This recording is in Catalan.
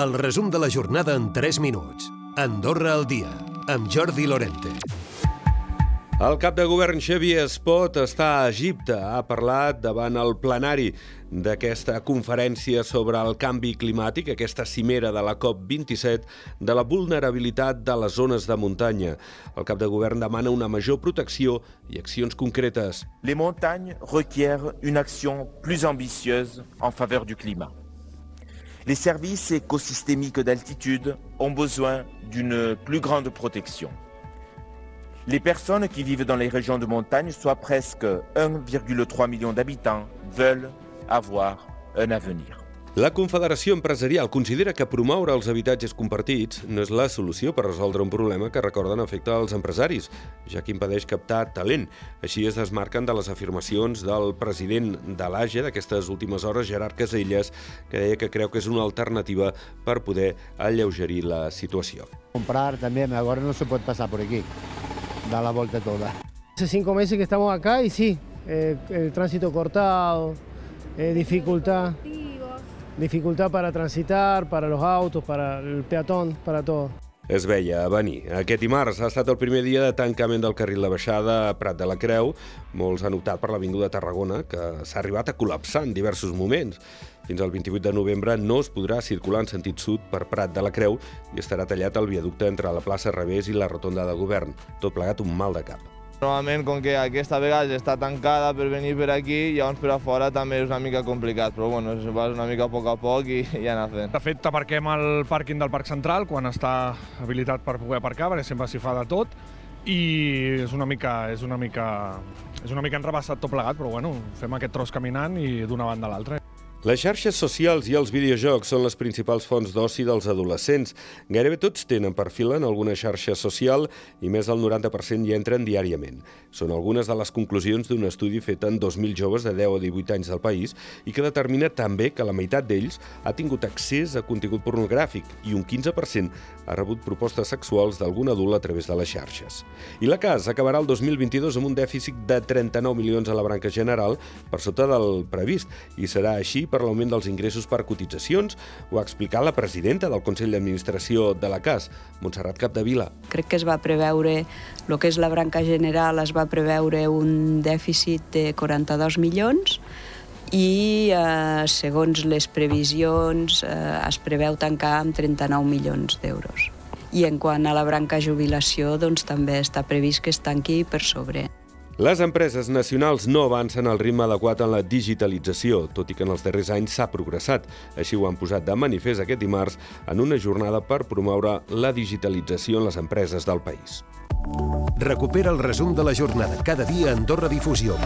El resum de la jornada en 3 minuts. Andorra al dia, amb Jordi Lorente. El cap de govern Xavier Espot està a Egipte. Ha parlat davant el plenari d'aquesta conferència sobre el canvi climàtic, aquesta cimera de la COP27, de la vulnerabilitat de les zones de muntanya. El cap de govern demana una major protecció i accions concretes. Les montagnes requièrent une action plus ambitieuse en faveur du climat. Les services écosystémiques d'altitude ont besoin d'une plus grande protection. Les personnes qui vivent dans les régions de montagne, soit presque 1,3 million d'habitants, veulent avoir un avenir. La Confederació Empresarial considera que promoure els habitatges compartits no és la solució per resoldre un problema que recorden afecta als empresaris, ja que impedeix captar talent. Així es desmarquen de les afirmacions del president de l'AGE d'aquestes últimes hores, Gerard Caselles, que deia que creu que és una alternativa per poder alleugerir la situació. Comprar también, ahora no se puede pasar por aquí, da la vuelta toda. Hace cinco meses que estamos acá y sí, eh, el tránsito cortado, eh, dificultad, dificultad para transitar, para los autos, para el peatón, para todo. Es veia a venir. Aquest dimarts ha estat el primer dia de tancament del carril de baixada a Prat de la Creu. Molts han optat per l'Avinguda Tarragona, que s'ha arribat a col·lapsar en diversos moments. Fins al 28 de novembre no es podrà circular en sentit sud per Prat de la Creu i estarà tallat el viaducte entre la plaça Revés i la rotonda de govern. Tot plegat un mal de cap. Normalment, com que aquesta vegada està tancada per venir per aquí, llavors per a fora també és una mica complicat, però bueno, es va una mica a poc a poc i, i anar fent. De fet, aparquem al pàrquing del Parc Central quan està habilitat per poder aparcar, perquè sempre s'hi fa de tot, i és una mica, és una mica, és una mica enrebaçat tot plegat, però bueno, fem aquest tros caminant i d'una banda a l'altra. Les xarxes socials i els videojocs són les principals fonts d'oci dels adolescents. Gairebé tots tenen perfil en alguna xarxa social i més del 90% hi entren diàriament. Són algunes de les conclusions d'un estudi fet en 2.000 joves de 10 a 18 anys del país i que determina també que la meitat d'ells ha tingut accés a contingut pornogràfic i un 15% ha rebut propostes sexuals d'algun adult a través de les xarxes. I la CAS acabarà el 2022 amb un dèficit de 39 milions a la branca general per sota del previst i serà així per l'augment dels ingressos per cotitzacions, ho ha explicat la presidenta del Consell d'Administració de la CAS, Montserrat Capdevila. Crec que es va preveure, el que és la branca general, es va preveure un dèficit de 42 milions i eh, segons les previsions eh, es preveu tancar amb 39 milions d'euros. I en quant a la branca jubilació, doncs també està previst que es tanqui per sobre. Les empreses nacionals no avancen al ritme adequat en la digitalització, tot i que en els darrers anys s'ha progressat. Així ho han posat de manifest aquest dimarts en una jornada per promoure la digitalització en les empreses del país. Recupera el resum de la jornada cada dia a Andorra Difusió.